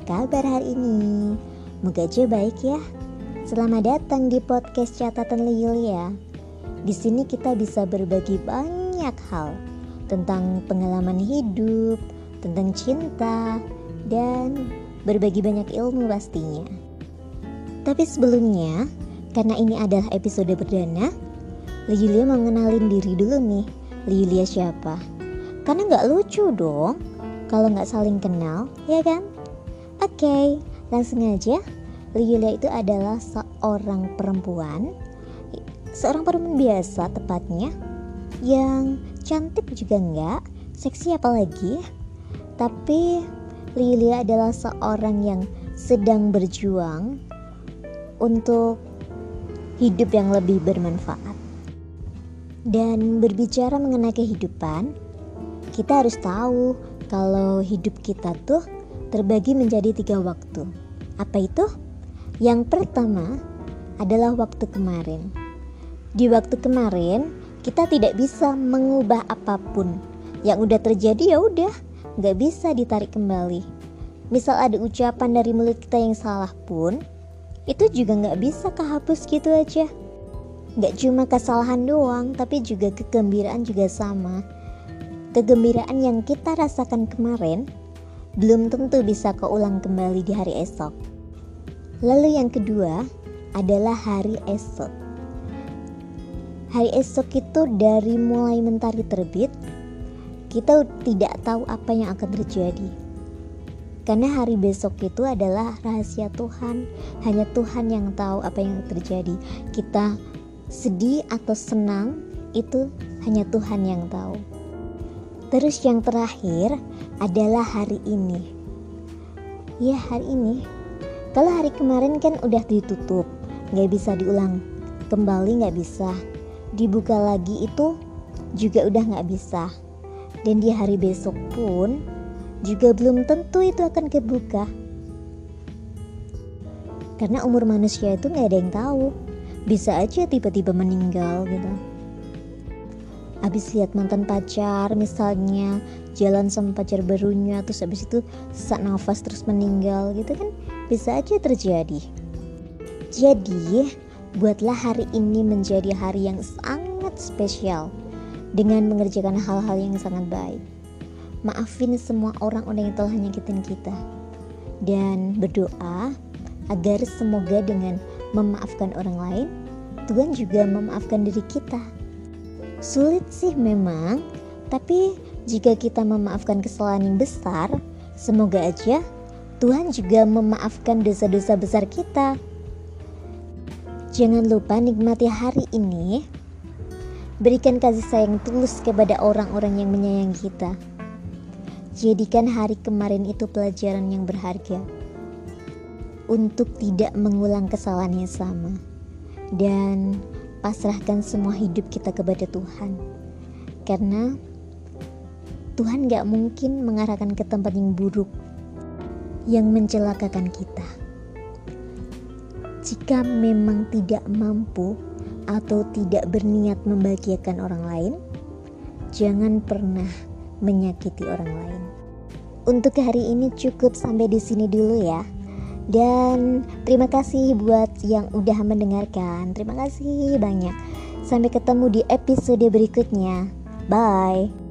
kabar hari ini? Moga aja baik ya. Selamat datang di podcast catatan ya. Di sini kita bisa berbagi banyak hal tentang pengalaman hidup, tentang cinta, dan berbagi banyak ilmu pastinya. Tapi sebelumnya, karena ini adalah episode perdana, Liulia mau ngenalin diri dulu nih. Liulia siapa? Karena nggak lucu dong kalau nggak saling kenal, ya kan? Oke, langsung aja. Liulia itu adalah seorang perempuan, seorang perempuan biasa tepatnya, yang cantik juga enggak, seksi apalagi. Tapi Liulia adalah seorang yang sedang berjuang untuk hidup yang lebih bermanfaat. Dan berbicara mengenai kehidupan, kita harus tahu kalau hidup kita tuh terbagi menjadi tiga waktu. Apa itu? Yang pertama adalah waktu kemarin. Di waktu kemarin, kita tidak bisa mengubah apa pun. Yang udah terjadi ya udah, nggak bisa ditarik kembali. Misal ada ucapan dari mulut kita yang salah pun, itu juga nggak bisa kehapus gitu aja. Nggak cuma kesalahan doang, tapi juga kegembiraan juga sama. Kegembiraan yang kita rasakan kemarin belum tentu bisa keulang kembali di hari esok. Lalu yang kedua adalah hari esok. Hari esok itu dari mulai mentari terbit, kita tidak tahu apa yang akan terjadi. Karena hari besok itu adalah rahasia Tuhan, hanya Tuhan yang tahu apa yang terjadi. Kita sedih atau senang itu hanya Tuhan yang tahu. Terus yang terakhir adalah hari ini. Ya hari ini. Kalau hari kemarin kan udah ditutup, nggak bisa diulang kembali nggak bisa. Dibuka lagi itu juga udah nggak bisa. Dan di hari besok pun juga belum tentu itu akan kebuka. Karena umur manusia itu nggak ada yang tahu bisa aja tiba-tiba meninggal gitu habis lihat mantan pacar misalnya jalan sama pacar barunya terus habis itu sesak nafas terus meninggal gitu kan bisa aja terjadi. Jadi buatlah hari ini menjadi hari yang sangat spesial dengan mengerjakan hal-hal yang sangat baik. Maafin semua orang-orang yang telah nyakitin kita. Dan berdoa agar semoga dengan memaafkan orang lain, Tuhan juga memaafkan diri kita. Sulit sih memang, tapi jika kita memaafkan kesalahan yang besar, semoga aja Tuhan juga memaafkan dosa-dosa besar kita. Jangan lupa nikmati hari ini. Berikan kasih sayang tulus kepada orang-orang yang menyayangi kita. Jadikan hari kemarin itu pelajaran yang berharga untuk tidak mengulang kesalahan yang sama dan pasrahkan semua hidup kita kepada Tuhan. Karena Tuhan gak mungkin mengarahkan ke tempat yang buruk yang mencelakakan kita. Jika memang tidak mampu atau tidak berniat membahagiakan orang lain jangan pernah menyakiti orang lain. Untuk hari ini cukup sampai di sini dulu ya. Dan terima kasih buat yang udah mendengarkan. Terima kasih banyak. Sampai ketemu di episode berikutnya. Bye.